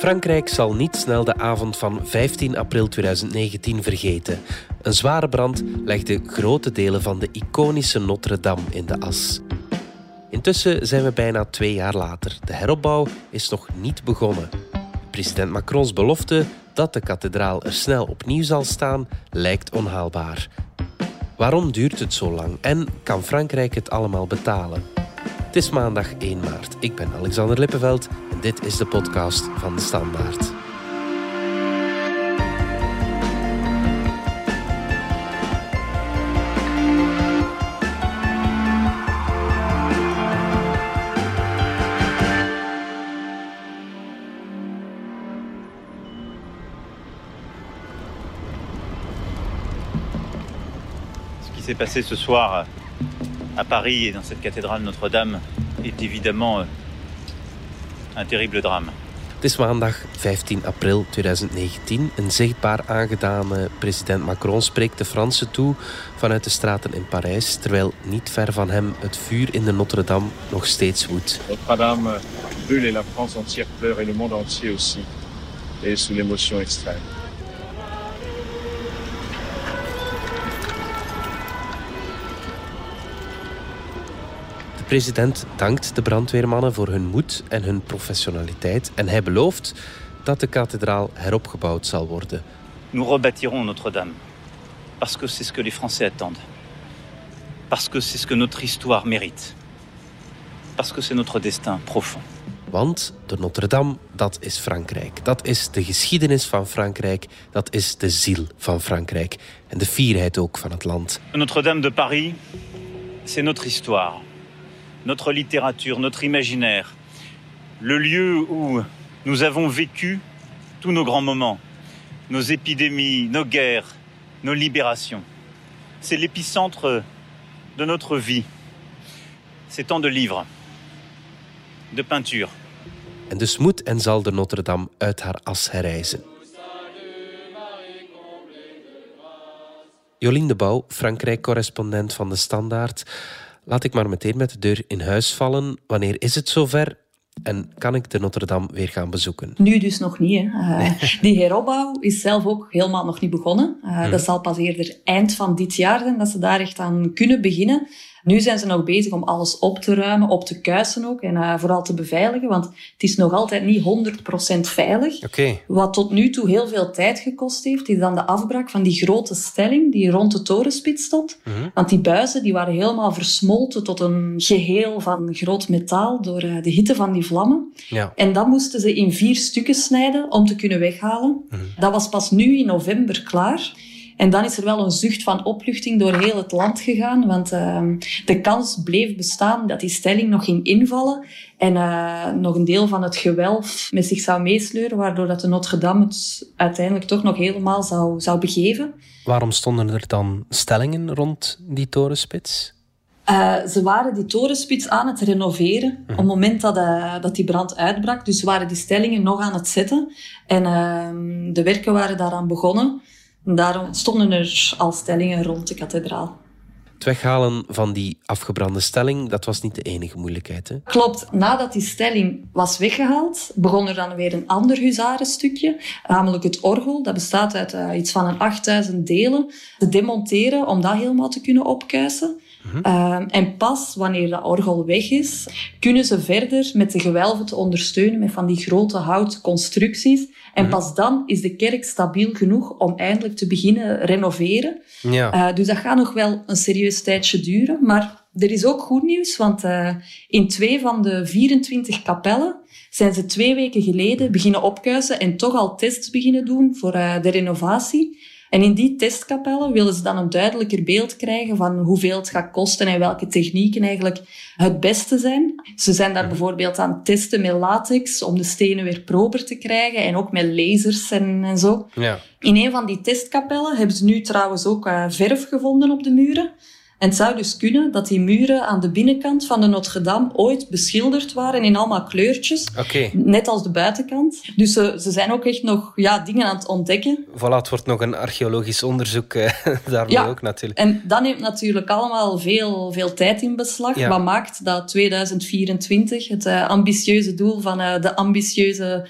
Frankrijk zal niet snel de avond van 15 april 2019 vergeten. Een zware brand legde grote delen van de iconische Notre-Dame in de as. Intussen zijn we bijna twee jaar later. De heropbouw is nog niet begonnen. President Macrons belofte dat de kathedraal er snel opnieuw zal staan lijkt onhaalbaar. Waarom duurt het zo lang en kan Frankrijk het allemaal betalen? Het is maandag 1 maart. Ik ben Alexander Lippenveld en dit is de podcast van de Standaard. Passé ce soir à Paris et dans cette cathédrale Notre-Dame est évidemment euh, un terrible drame. Het is maandag 15 april 2019. Een zichtbaar aangedane president Macron spreekt de Fransen toe vanuit de straten in Parijs, terwijl niet ver van hem het vuur in de Notre-Dame nog steeds woedt. Notre-Dame brûle et la France entière pleure et le monde entier aussi est sous l'émotion extrême. President dankt de brandweermannen voor hun moed en hun professionaliteit en hij belooft dat de kathedraal heropgebouwd zal worden. Nous rebâtirons Notre-Dame parce que c'est ce que les Français attendent. Parce que c'est ce que notre histoire mérite. Parce que c'est notre destin profond. Want de Notre-Dame, dat is Frankrijk. Dat is de geschiedenis van Frankrijk. Dat is de ziel van Frankrijk. En de fierheid ook van het land. Notre-Dame de Paris, c'est notre histoire, notre littérature, notre imaginaire, le lieu où nous avons vécu tous nos grands moments, nos épidémies, nos guerres, nos libérations. C'est l'épicentre de notre vie. C'est tant de livres, de peintures, En dus moet en zal de Notre-Dame uit haar as herrijzen. Jolien de Bouw, Frankrijk-correspondent van de Standaard. Laat ik maar meteen met de deur in huis vallen. Wanneer is het zover? En kan ik de Notre-Dame weer gaan bezoeken? Nu dus nog niet. Hè. Uh, die heropbouw is zelf ook helemaal nog niet begonnen. Uh, Dat zal pas eerder eind van dit jaar zijn dat ze daar echt aan kunnen beginnen. Nu zijn ze nog bezig om alles op te ruimen, op te kuisen ook en uh, vooral te beveiligen, want het is nog altijd niet 100% veilig. Okay. Wat tot nu toe heel veel tijd gekost heeft, is dan de afbraak van die grote stelling die rond de torenspits stond. Mhm. Mm -hmm. Want die buizen die waren helemaal versmolten tot een geheel van groot metaal door uh, de hitte van die vlammen. Ja. En dat moesten ze in vier stukken snijden om te kunnen weghalen. Mhm. Mm -hmm. Dat was pas nu in november klaar. En dan is er wel een zucht van opluchting door heel het land gegaan, want uh, de kans bleef bestaan dat die stelling nog ging invallen en uh, nog een deel van het gewelf met zich zou meesleuren, waardoor dat de Notre-Dame het uiteindelijk toch nog helemaal zou, zou begeven. Waarom stonden er dan stellingen rond die torenspits? Uh, ze waren die torenspits aan het renoveren mm. op het moment dat, uh, dat die brand uitbrak. Dus waren die stellingen nog aan het zetten. En uh, de werken waren daaraan begonnen. Daarom stonden er al stellingen rond de kathedraal. Het weghalen van die afgebrande stelling, dat was niet de enige moeilijkheid. Hè? Klopt. Nadat die stelling was weggehaald, begon er dan weer een ander huzarenstukje, namelijk het orgel. Dat bestaat uit uh, iets van een 8000 delen. Te demonteren om dat helemaal te kunnen opkuisen. Mm-hmm. Uh, en pas wanneer dat orgel weg is, kunnen ze verder met de gewelven te ondersteunen met van die grote houten constructies. En mm-hmm. pas dan is de kerk stabiel genoeg om eindelijk te beginnen renoveren. Ja. Uh, dus dat gaat nog wel een serieus tijdje duren. Maar er is ook goed nieuws, want uh, in twee van de 24 kapellen zijn ze twee weken geleden beginnen opkuisen en toch al tests beginnen doen voor uh, de renovatie. En in die testkapellen willen ze dan een duidelijker beeld krijgen van hoeveel het gaat kosten en welke technieken eigenlijk het beste zijn. Ze zijn daar bijvoorbeeld aan het testen met latex om de stenen weer prober te krijgen en ook met lasers en, en zo. Ja. In een van die testkapellen hebben ze nu trouwens ook uh, verf gevonden op de muren. En het zou dus kunnen dat die muren aan de binnenkant van de Notre-Dame ooit beschilderd waren in allemaal kleurtjes. Net als de buitenkant. Dus ze, ze zijn ook echt nog ja, dingen aan het ontdekken. Voilà, het wordt nog een archeologisch onderzoek eh, daarmee Ja. ook natuurlijk. En dat neemt natuurlijk allemaal veel, veel tijd in beslag. Ja. Wat maakt dat 2024, het eh, ambitieuze doel van eh, de ambitieuze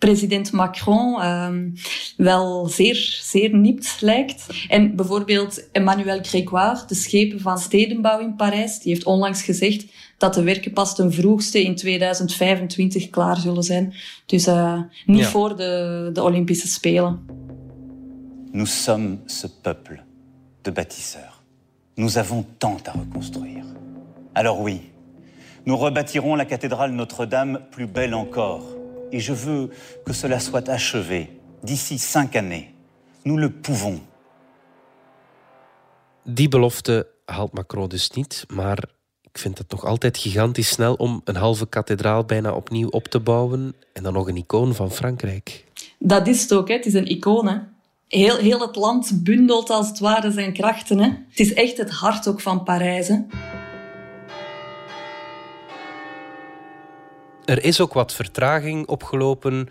president Macron, ehm, wel zeer, zeer nipt lijkt. En bijvoorbeeld Emmanuel Grégoire, de van stedenbouw in Parijs, die heeft onlangs gezegd dat de werken pas ten vroegste in 2025 klaar zullen zijn. Dus eh, niet Ja. voor de, de Olympische Spelen. Nous sommes ce peuple de bâtisseurs. Nous avons tant à reconstruire. Alors oui, nous rebâtirons la cathédrale Notre-Dame plus belle encore. Et je veux que cela soit achevé d'ici cinq années. Nous le pouvons. Die belofte haalt Macron dus niet, maar ik vind het nog altijd gigantisch snel om een halve kathedraal bijna opnieuw op te bouwen en dan nog een icoon van Frankrijk. Dat is het ook, hè. het is een icoon. Hè. Heel, heel het land bundelt als het ware zijn krachten. Hè. Het is echt het hart ook van Parijs. Hè. Er is ook wat vertraging opgelopen,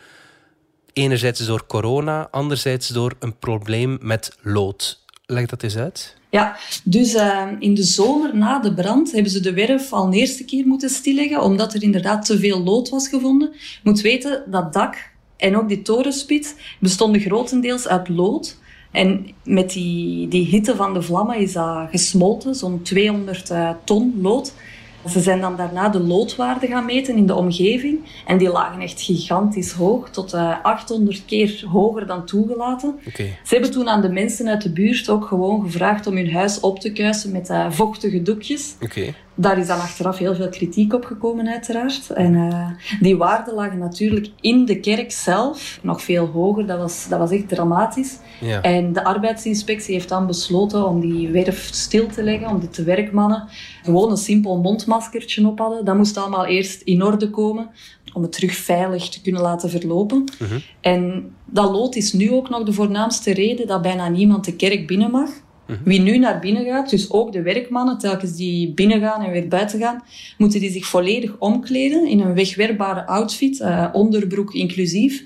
enerzijds door corona, anderzijds door een probleem met lood. Leg dat eens uit. Ja, dus eh, in de zomer na de brand hebben ze de werf al een eerste keer moeten stilleggen, omdat er inderdaad te veel lood was gevonden. Je moet weten, dat dak en ook die torenspits bestonden grotendeels uit lood. En met die, die hitte van de vlammen is dat gesmolten, zo'n 200 eh, ton lood. Ze zijn dan daarna de loodwaarde gaan meten in de omgeving. En die lagen echt gigantisch hoog, tot eh, 800 keer hoger dan toegelaten. Ze hebben toen aan de mensen uit de buurt ook gewoon gevraagd om hun huis op te kuisen met eh, vochtige doekjes. Daar is dan achteraf heel veel kritiek op gekomen, uiteraard. En eh, die waarden lagen natuurlijk in de kerk zelf nog veel hoger. Dat was, dat was echt dramatisch. Ja. En de arbeidsinspectie heeft dan besloten om die werf stil te leggen, omdat de werkmannen gewoon een simpel mondmaskertje op hadden. Dat moest allemaal eerst in orde komen om het terug veilig te kunnen laten verlopen. En dat lood is nu ook nog de voornaamste reden dat bijna niemand de kerk binnen mag. Wie nu naar binnen gaat, dus ook de werkmannen, telkens die binnen gaan en weer buiten gaan, moeten die zich volledig omkleden in een wegwerpbare outfit, eh, onderbroek inclusief.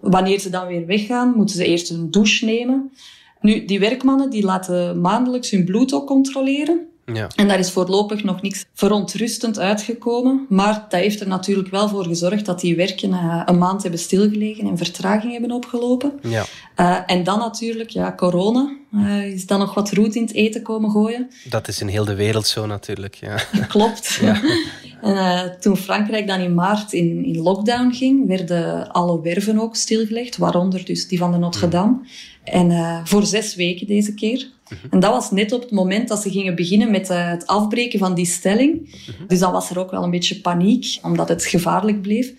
Wanneer ze dan weer weggaan, moeten ze eerst een douche nemen. Nu, die werkmannen die laten maandelijks hun bloed ook controleren. Ja. En daar is voorlopig nog niks verontrustend uitgekomen. Maar dat heeft er natuurlijk wel voor gezorgd dat die werken eh, een maand hebben stilgelegen en vertraging hebben opgelopen. ja. Eh, en dan natuurlijk, ja, corona eh, is dan nog wat roet in het eten komen gooien. Dat is in heel de wereld zo natuurlijk. Ja. Klopt. en eh, toen Frankrijk dan in maart in, in lockdown ging, werden alle werven ook stilgelegd, waaronder dus die van de Notre-Dame. En eh, voor zes weken deze keer. En dat was net op het moment dat ze gingen beginnen met eh, het afbreken van die stelling. Dus dan was er ook wel een beetje paniek, omdat het gevaarlijk bleef.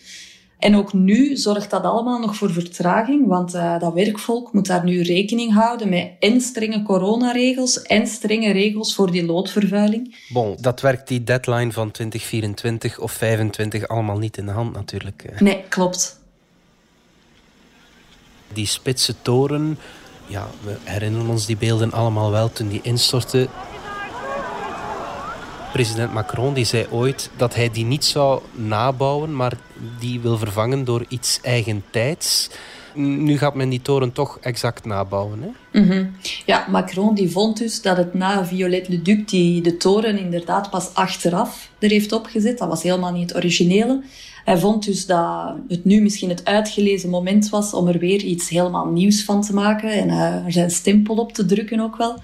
En ook nu zorgt dat allemaal nog voor vertraging, want eh, dat werkvolk moet daar nu rekening houden met en strenge coronaregels en strenge regels voor die loodvervuiling. Bon, dat werkt die deadline van 2024 of 25 allemaal niet in de hand natuurlijk. Nee, klopt. Die spitse toren, ja, we herinneren ons die beelden allemaal wel toen die instortte. President Macron die zei ooit dat hij die niet zou nabouwen, maar die wil vervangen door iets eigentijds. Nu gaat men die toren toch exact nabouwen. Hè? Mhm. Ja, Macron die vond dus dat het na Viollet-le-Duc die de toren inderdaad pas achteraf er heeft opgezet. Dat was helemaal niet het originele. Hij vond dus dat het nu misschien het uitgelezen moment was om er weer iets helemaal nieuws van te maken en eh, er zijn stempel op te drukken ook wel.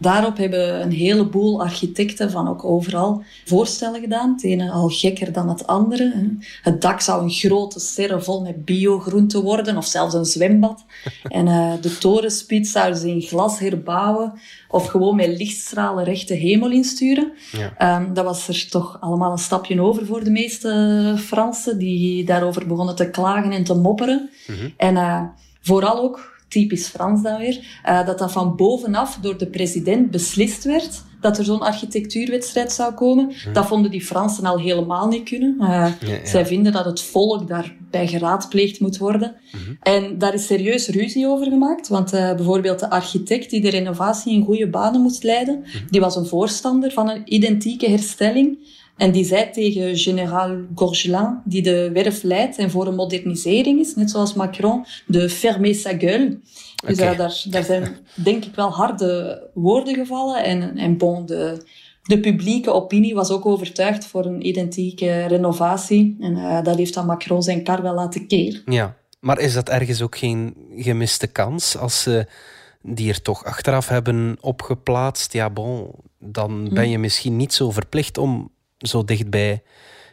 Daarop hebben een heleboel architecten van ook overal voorstellen gedaan. Het ene al gekker dan het andere. Het dak zou een grote serre vol met biogroenten worden of zelfs een zwembad. En eh, de torenspits zouden ze in glas herbouwen of gewoon met lichtstralen rechte hemel insturen. Ja. Ehm, dat was er toch allemaal een stapje over voor de meeste Fransen die daarover begonnen te klagen en te mopperen. En eh, vooral ook typisch Frans dan weer, uh, dat dat van bovenaf door de president beslist werd dat er zo'n architectuurwedstrijd zou komen. Hm. Dat vonden die Fransen al helemaal niet kunnen. Uh, Zij vinden dat het volk daarbij geraadpleegd moet worden. Mhm. En daar is serieus ruzie over gemaakt. Want uh, bijvoorbeeld de architect die de renovatie in goede banen moest leiden, mhm. die was een voorstander van een identieke herstelling. En die zei tegen generaal Gorgelin, die de werf leidt en voor een modernisering is, net zoals Macron, de fermer sa gueule. Dus okay. daar, daar zijn denk ik wel harde woorden gevallen. En, en bon, de, de publieke opinie was ook overtuigd voor een identieke renovatie. En uh, dat heeft dan Macron zijn kar wel laten keren. Ja, maar is dat ergens ook geen gemiste kans als ze die er toch achteraf hebben opgeplaatst? Ja, bon, dan ben hm. je misschien niet zo verplicht om zo dichtbij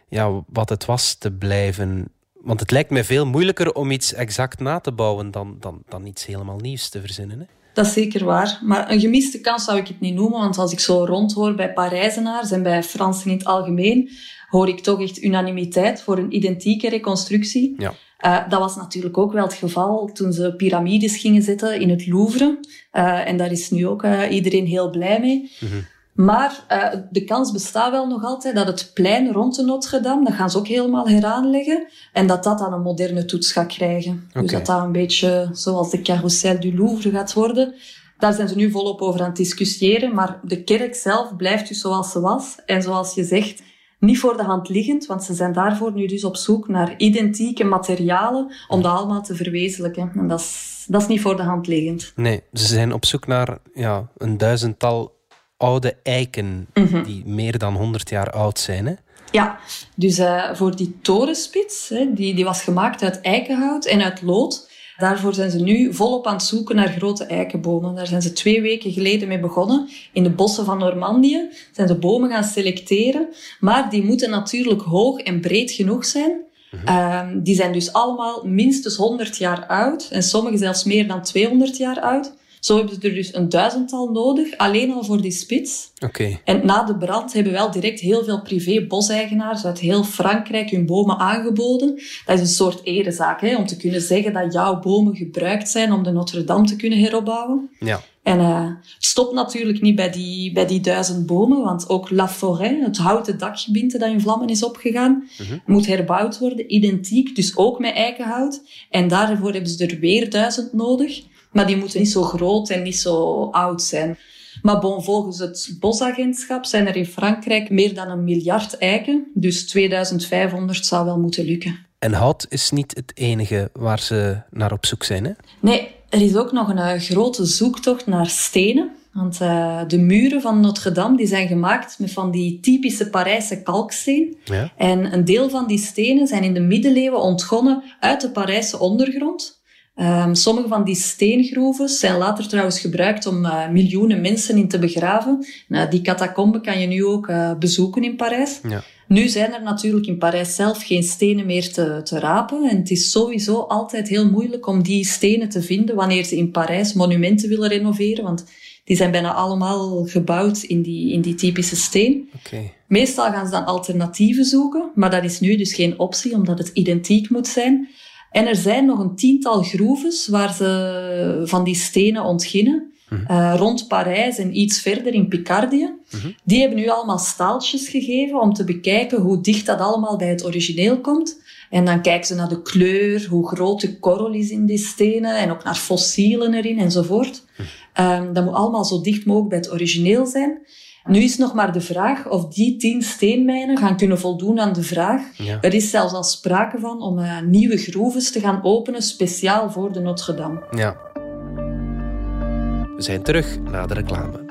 ja, wat het was te blijven. Want het lijkt mij veel moeilijker om iets exact na te bouwen dan, dan, dan iets helemaal nieuws te verzinnen. Hè? Dat is zeker waar. Maar een gemiste kans zou ik het niet noemen. Want als ik zo rondhoor bij Parijzenaars en bij Fransen in het algemeen, hoor ik toch echt unanimiteit voor een identieke reconstructie. Ja. Uh, dat was natuurlijk ook wel het geval toen ze piramides gingen zetten in het Louvre. Uh, en daar is nu ook uh, iedereen heel blij mee. Mm -hmm. Maar uh, de kans bestaat wel nog altijd dat het plein rond de Notre-Dame, dat gaan ze ook helemaal heraanleggen, en dat dat dan een moderne toets gaat krijgen. Dus dat dat een beetje zoals de Carousel du Louvre gaat worden. Daar zijn ze nu volop over aan het discussiëren, maar de kerk zelf blijft dus zoals ze was. En zoals je zegt, niet voor de hand liggend, want ze zijn daarvoor nu dus op zoek naar identieke materialen om dat allemaal te verwezenlijken. En dat is, dat is niet voor de hand liggend. Nee, ze zijn op zoek naar ja, een duizendtal oude eiken mhm. die meer dan 100 jaar oud zijn. Hè? Ja, dus uh, voor die torenspits, hè, die, die was gemaakt uit eikenhout en uit lood. Daarvoor zijn ze nu volop aan het zoeken naar grote eikenbomen. Daar zijn ze twee weken geleden mee begonnen. In de bossen van Normandië zijn ze bomen gaan selecteren. Maar die moeten natuurlijk hoog en breed genoeg zijn. Mhm. Uh, die zijn dus allemaal minstens 100 jaar oud. En sommige zelfs meer dan 200 jaar oud. Zo hebben ze er dus een duizendtal nodig, alleen al voor die spits. Okay. En na de brand hebben wel direct heel veel privé-boseigenaars uit heel Frankrijk hun bomen aangeboden. Dat is een soort erezaak, hè, om te kunnen zeggen dat jouw bomen gebruikt zijn om de Notre-Dame te kunnen heropbouwen. Ja. En uh, het stopt natuurlijk niet bij die, bij die duizend bomen, want ook La Forêt, het houten dakgebied dat in vlammen is opgegaan, mhm. moet herbouwd worden, identiek, dus ook met eikenhout. En daarvoor hebben ze er weer duizend nodig. Maar die moeten niet zo groot en niet zo oud zijn. Maar bon, volgens het bosagentschap zijn er in Frankrijk meer dan een miljard eiken. Dus 2500 zou wel moeten lukken. En hout is niet het enige waar ze naar op zoek zijn, hè? Nee, er is ook nog een uh, grote zoektocht naar stenen. Want uh, de muren van Notre-Dame die zijn gemaakt met van die typische Parijse kalksteen. Ja. En een deel van die stenen zijn in de middeleeuwen ontgonnen uit de Parijse ondergrond. Um, sommige van die steengroeven zijn later trouwens gebruikt om uh, miljoenen mensen in te begraven. Nou, die catacomben kan je nu ook uh, bezoeken in Parijs. Ja. Nu zijn er natuurlijk in Parijs zelf geen stenen meer te, te rapen. En het is sowieso altijd heel moeilijk om die stenen te vinden wanneer ze in Parijs monumenten willen renoveren. Want die zijn bijna allemaal gebouwd in die, in die typische steen. Okay. Meestal gaan ze dan alternatieven zoeken, maar dat is nu dus geen optie, omdat het identiek moet zijn. En er zijn nog een tiental groeves waar ze van die stenen ontginnen. Uh, rond Parijs en iets verder in Picardie. Mhm. Die hebben nu allemaal staaltjes gegeven om te bekijken hoe dicht dat allemaal bij het origineel komt. En dan kijken ze naar de kleur, hoe groot de korrel is in die stenen en ook naar fossielen erin enzovoort. Mm dat moet allemaal zo dicht mogelijk bij het origineel zijn. Nu is nog maar de vraag of die tien steenmijnen gaan kunnen voldoen aan de vraag. Er is zelfs al sprake van om uh, nieuwe groeves te gaan openen, speciaal voor de Notre-Dame. Ja. We zijn terug na de reclame.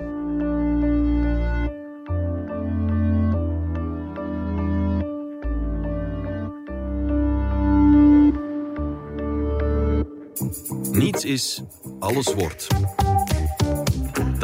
Niets is, alles wordt.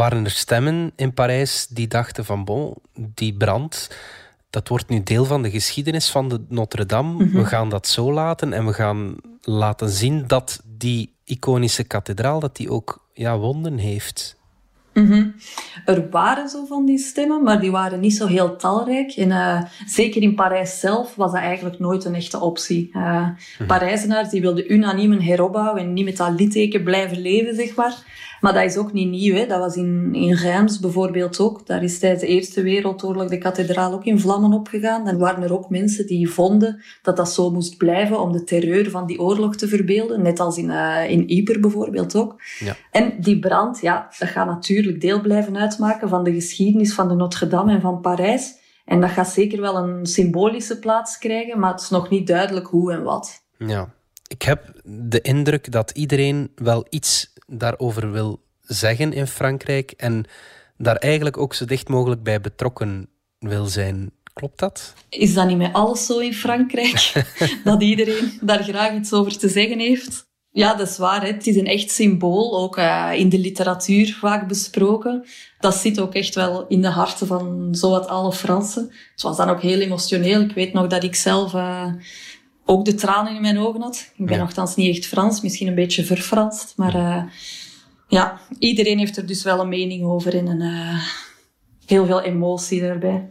Waren er stemmen in Parijs die dachten van bon, die brand, dat wordt nu deel van de geschiedenis van de Notre-Dame. Mhm. We gaan dat zo laten en we gaan laten zien dat die iconische kathedraal dat die ook ja, wonden heeft. Mhm. Er waren zo van die stemmen, maar die waren niet zo heel talrijk. En uh, zeker in Parijs zelf was dat eigenlijk nooit een echte optie. Uh, Parijzenaars die wilden unaniem een heropbouw en niet met dat litteken blijven leven, zeg maar. Maar dat is ook niet nieuw. Hè. Dat was in, in Reims bijvoorbeeld ook. Daar is tijdens de Eerste Wereldoorlog de kathedraal ook in vlammen opgegaan. Dan waren er ook mensen die vonden dat dat zo moest blijven om de terreur van die oorlog te verbeelden. Net als in, uh, in Ypres bijvoorbeeld ook. Ja. En die brand, ja, dat gaat natuurlijk deel blijven uitmaken van de geschiedenis van de Notre-Dame en van Parijs. En dat gaat zeker wel een symbolische plaats krijgen, maar het is nog niet duidelijk hoe en wat. Ja. Ik heb de indruk dat iedereen wel iets daarover wil zeggen in Frankrijk en daar eigenlijk ook zo dicht mogelijk bij betrokken wil zijn. Klopt dat? Is dat niet met alles zo in Frankrijk? dat iedereen daar graag iets over te zeggen heeft? Ja, dat is waar. Hè. Het is een echt symbool, ook uh, in de literatuur vaak besproken. Dat zit ook echt wel in de harten van zowat alle Fransen. Het was dan ook heel emotioneel. Ik weet nog dat ik zelf uh, ook de tranen in mijn ogen had. Ik ben Ja. nogthans niet echt Frans, misschien een beetje verfranst. Maar uh, ja, iedereen heeft er dus wel een mening over en een, uh, heel veel emotie daarbij.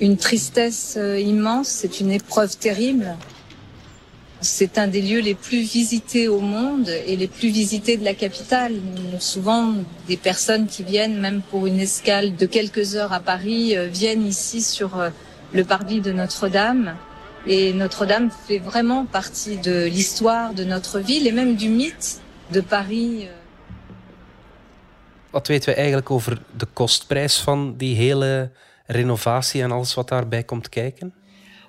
Une tristesse euh, immense, c'est une épreuve terrible. C'est un des lieux les plus visités au monde et les plus visités de la capitale. Souvent, des personnes qui viennent, même pour une escale de quelques heures à Paris, euh, viennent ici sur euh, le parvis de Notre-Dame. Et Notre-Dame fait vraiment partie de l'histoire de notre ville et même du mythe de Paris. euh. Wat weten we eigenlijk over de kostprijs van die hele renovatie en alles wat daarbij komt kijken?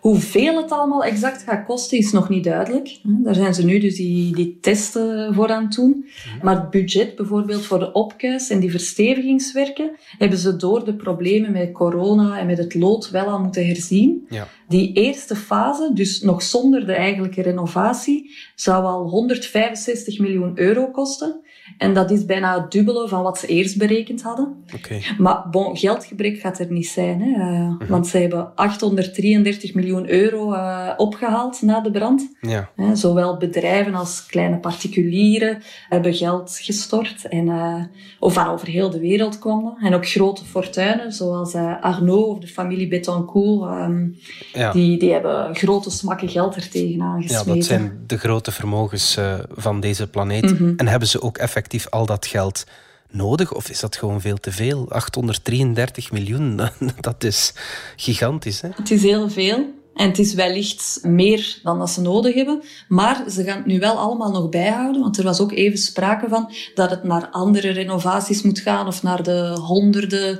Hoeveel het allemaal exact gaat kosten is nog niet duidelijk. Daar zijn ze nu dus die, die testen voor aan het doen. Maar het budget bijvoorbeeld voor de opkuis en die verstevigingswerken hebben ze door de problemen met corona en met het lood wel al moeten herzien. Ja. Die eerste fase, dus nog zonder de eigenlijke renovatie, zou al 165 miljoen euro kosten. En dat is bijna het dubbele van wat ze eerst berekend hadden. Oké. Maar bon, geldgebrek gaat er niet zijn. Hè? Uh, Want ze hebben 833 miljoen euro uh, opgehaald na de brand. Ja. Zowel bedrijven als kleine particulieren hebben geld gestort. En, uh, of van over heel de wereld kwamen. En ook grote fortuinen, zoals Arnaud of de familie Betancourt. Um, Ja. die, die hebben grote smakken geld er tegenaan Ja, gesmeten. dat zijn de grote vermogens van deze planeet. Mhm. En hebben ze ook effectief al dat geld nodig? Of is dat gewoon veel te veel? 833 miljoen, dat is gigantisch. Hè? Het is heel veel. En het is wellicht meer dan dat ze nodig hebben. Maar ze gaan het nu wel allemaal nog bijhouden. Want er was ook even sprake van dat het naar andere renovaties moet gaan. Of naar de honderden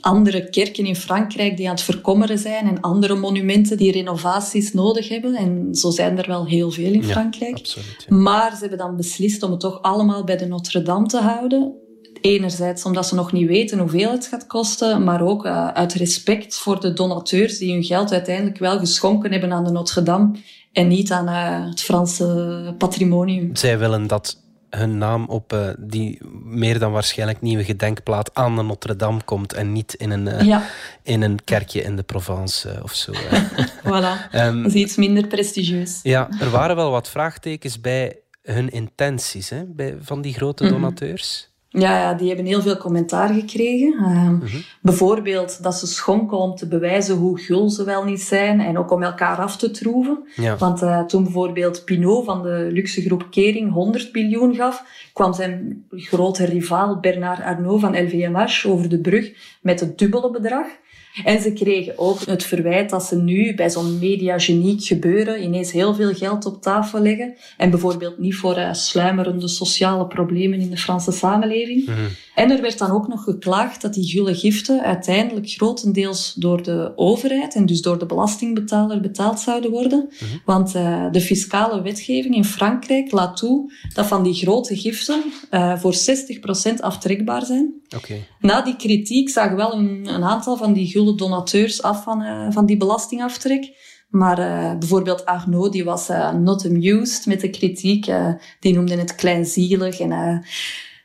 andere kerken in Frankrijk die aan het verkommeren zijn. En andere monumenten die renovaties nodig hebben. En zo zijn er wel heel veel in Ja, Frankrijk. absoluut, ja. Maar ze hebben dan beslist om het toch allemaal bij de Notre-Dame te houden. Enerzijds omdat ze nog niet weten hoeveel het gaat kosten, maar ook uh, uit respect voor de donateurs die hun geld uiteindelijk wel geschonken hebben aan de Notre-Dame en niet aan uh, het Franse patrimonium. Zij willen dat hun naam op uh, die meer dan waarschijnlijk nieuwe gedenkplaat aan de Notre-Dame komt en niet in een, uh, ja. in een kerkje in de Provence uh, of zo. voilà, um, dat is iets minder prestigieus. Ja, er waren wel wat vraagtekens bij hun intenties hè, bij, van die grote donateurs. Mm -hmm. Ja, ja, die hebben heel veel commentaar gekregen. Uh, mm -hmm. Bijvoorbeeld dat ze schonken om te bewijzen hoe gul ze wel niet zijn en ook om elkaar af te troeven. Ja. Want uh, toen bijvoorbeeld Pinot van de luxe groep Kering 100 miljoen gaf, kwam zijn grote rivaal Bernard Arnault van LVMH over de brug met het dubbele bedrag. En ze kregen ook het verwijt dat ze nu bij zo'n mediageniek gebeuren ineens heel veel geld op tafel leggen. En bijvoorbeeld niet voor uh, sluimerende sociale problemen in de Franse samenleving. Mm -hmm. En er werd dan ook nog geklaagd dat die gulle giften uiteindelijk grotendeels door de overheid en dus door de belastingbetaler betaald zouden worden. Mhm. Mm -hmm. Want uh, de fiscale wetgeving in Frankrijk laat toe dat van die grote giften uh, voor 60% aftrekbaar zijn. Okay. Na die kritiek zagen wel een, een aantal van die donateurs af van, uh, van die belastingaftrek. Maar uh, bijvoorbeeld Arnaud, die was uh, not amused met de kritiek. die noemde het kleinzielig en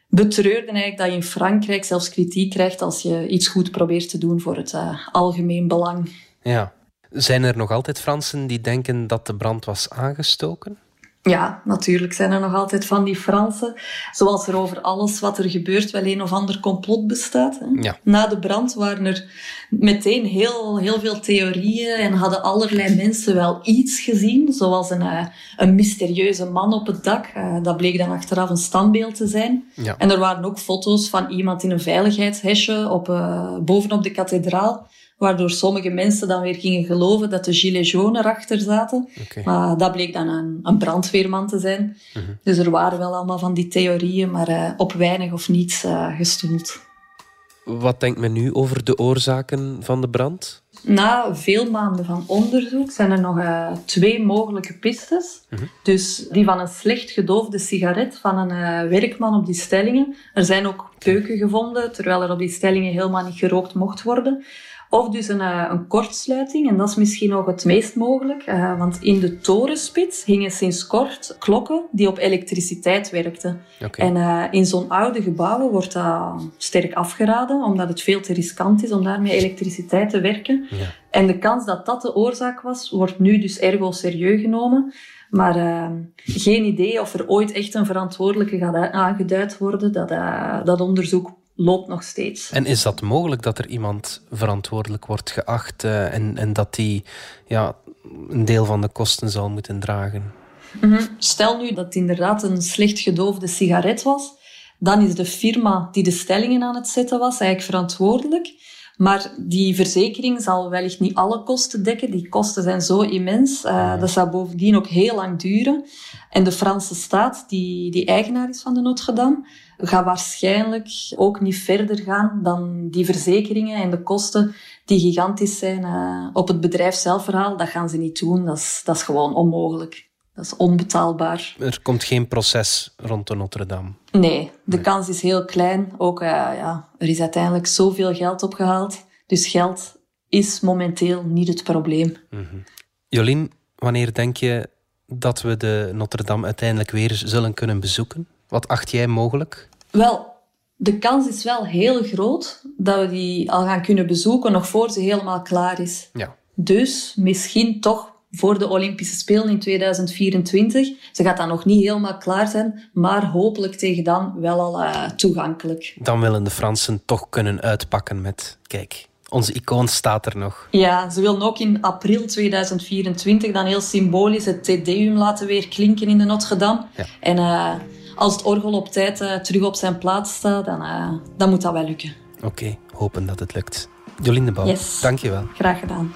betreurde eigenlijk dat je in Frankrijk zelfs kritiek krijgt als je iets goed probeert te doen voor het algemeen belang. Ja. Zijn er nog altijd Fransen die denken dat de brand was aangestoken? Ja, natuurlijk zijn er nog altijd van die Fransen. Zoals er over alles wat er gebeurt wel een of ander complot bestaat. Hè. Ja. Na de brand waren er meteen heel, heel veel theorieën en hadden allerlei mensen wel iets gezien. Zoals een, uh, een mysterieuze man op het dak. Uh, dat bleek dan achteraf een standbeeld te zijn. Ja. En er waren ook foto's van iemand in een veiligheidshesje op, uh, bovenop de kathedraal waardoor sommige mensen dan weer gingen geloven dat de gilets jaunes erachter zaten. Okay. Maar dat bleek dan een, een brandweerman te zijn. Mhm. Dus er waren wel allemaal van die theorieën, maar uh, op weinig of niets uh, gestoeld. Wat denkt men nu over de oorzaken van de brand? Na veel maanden van onderzoek zijn er nog uh, twee mogelijke pistes. Mhm. Dus die van een slecht gedoofde sigaret van een werkman op die stellingen. Er zijn ook peuken gevonden, terwijl er op die stellingen helemaal niet gerookt mocht worden. Of dus een, uh, een kortsluiting, en dat is misschien nog het meest mogelijk. Uh, want in de torenspits hingen sinds kort klokken die op elektriciteit werkten. Okay. En uh, in zo'n oude gebouwen wordt dat sterk afgeraden, omdat het veel te riskant is om daarmee elektriciteit te werken. Ja. En de kans dat dat de oorzaak was, wordt nu dus ergo serieus genomen. Maar uh, geen idee of er ooit echt een verantwoordelijke gaat aangeduid worden. Dat, dat onderzoek loopt nog steeds. En is dat mogelijk dat er iemand verantwoordelijk wordt geacht uh, en, en dat die ja, een deel van de kosten zal moeten dragen? Mm -hmm. Stel nu dat het inderdaad een slecht gedoofde sigaret was, dan is de firma die de stellingen aan het zetten was eigenlijk verantwoordelijk. Maar die verzekering zal wellicht niet alle kosten dekken. Die kosten zijn zo immens. Uh, dat zal bovendien ook heel lang duren. En de Franse staat, die, die eigenaar is van de Notre-Dame, gaat waarschijnlijk ook niet verder gaan dan die verzekeringen en de kosten die gigantisch zijn uh, op het bedrijf zelf verhaal. Dat gaan ze niet doen. Dat is, dat is gewoon onmogelijk. Dat is onbetaalbaar. Er komt geen proces rond de Notre-Dame. Nee, de nee. kans is heel klein. Ook, uh, ja, er is uiteindelijk zoveel geld opgehaald. Dus geld is momenteel niet het probleem. Mm -hmm. Jolien, wanneer denk je dat we de Notre-Dame uiteindelijk weer zullen kunnen bezoeken? Wat acht jij mogelijk? Wel, de kans is wel heel groot dat we die al gaan kunnen bezoeken nog voor ze helemaal klaar is. Ja. Dus misschien toch voor de Olympische Spelen in 2024. Ze gaat dan nog niet helemaal klaar zijn, maar hopelijk tegen dan wel al uh, toegankelijk. Dan willen de Fransen toch kunnen uitpakken met, kijk, onze icoon staat er nog. Ja, ze willen ook in april 2024 dan heel symbolisch het Te Deum laten weer klinken in de Notre-Dame. Ja. En uh, als het orgel op tijd uh, terug op zijn plaats staat, dan, uh, dan moet dat wel lukken. Oké, okay, hopen dat het lukt. Jolien de Bouw, yes. dank je wel. Graag gedaan.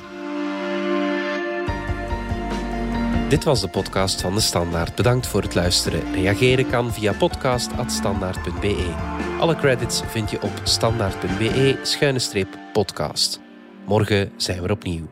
Dit was de podcast van De Standaard. Bedankt voor het luisteren. Reageren kan via podcast.standaard.be. Alle credits vind je op standaard.be-podcast. Morgen zijn we opnieuw.